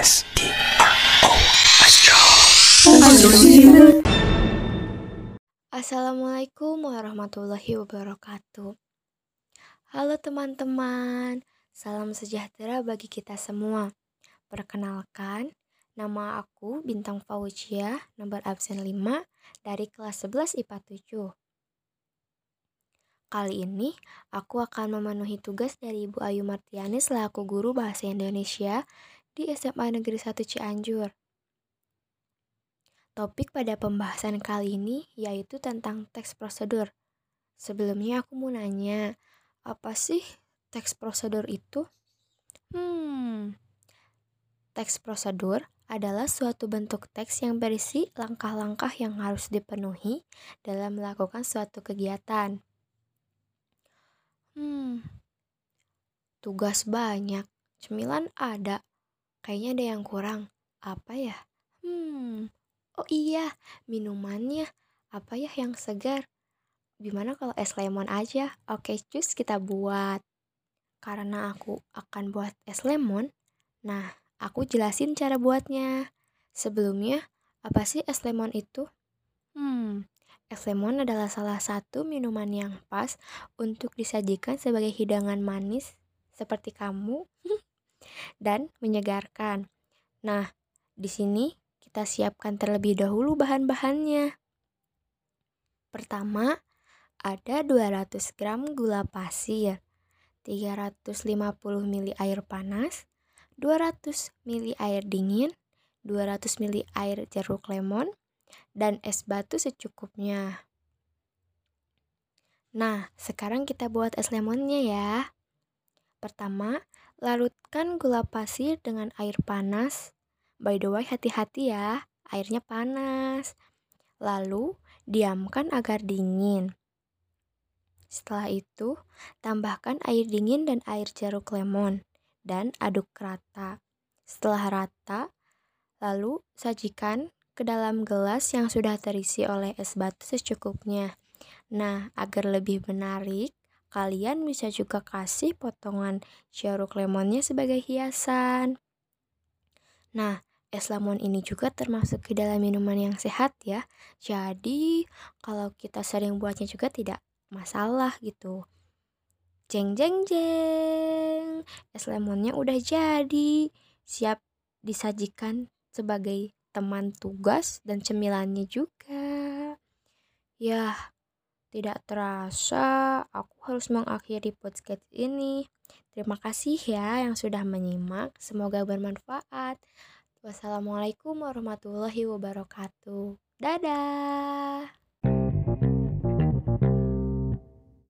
S T R O Astro. Assalamualaikum warahmatullahi wabarakatuh. Halo teman-teman, salam sejahtera bagi kita semua. Perkenalkan, nama aku Bintang Fauzia, nomor absen 5 dari kelas 11 IPA 7. Kali ini, aku akan memenuhi tugas dari Ibu Ayu Martiani selaku guru Bahasa Indonesia di SMA Negeri 1 Cianjur. Topik pada pembahasan kali ini yaitu tentang teks prosedur. Sebelumnya aku mau nanya, apa sih teks prosedur itu? Hmm, teks prosedur adalah suatu bentuk teks yang berisi langkah-langkah yang harus dipenuhi dalam melakukan suatu kegiatan. Hmm, tugas banyak, cemilan ada. Kayaknya ada yang kurang. Apa ya? Hmm, oh iya, minumannya. Apa ya yang segar? Gimana kalau es lemon aja? Oke, cus kita buat. Karena aku akan buat es lemon, nah aku jelasin cara buatnya. Sebelumnya, apa sih es lemon itu? Hmm, Es lemon adalah salah satu minuman yang pas untuk disajikan sebagai hidangan manis seperti kamu dan menyegarkan. Nah, di sini kita siapkan terlebih dahulu bahan-bahannya. Pertama, ada 200 gram gula pasir, 350 ml air panas, 200 ml air dingin, 200 ml air jeruk lemon, dan es batu secukupnya. Nah, sekarang kita buat es lemonnya ya. Pertama, larutkan gula pasir dengan air panas. By the way, hati-hati ya, airnya panas. Lalu, diamkan agar dingin. Setelah itu, tambahkan air dingin dan air jeruk lemon dan aduk rata. Setelah rata, lalu sajikan ke dalam gelas yang sudah terisi oleh es batu secukupnya. Nah, agar lebih menarik, kalian bisa juga kasih potongan jeruk lemonnya sebagai hiasan. Nah, es lemon ini juga termasuk ke dalam minuman yang sehat ya. Jadi, kalau kita sering buatnya juga tidak masalah gitu. Jeng jeng jeng. Es lemonnya udah jadi. Siap disajikan sebagai teman tugas dan cemilannya juga. Ya, tidak terasa aku harus mengakhiri podcast ini. Terima kasih ya yang sudah menyimak. Semoga bermanfaat. Wassalamualaikum warahmatullahi wabarakatuh. Dadah.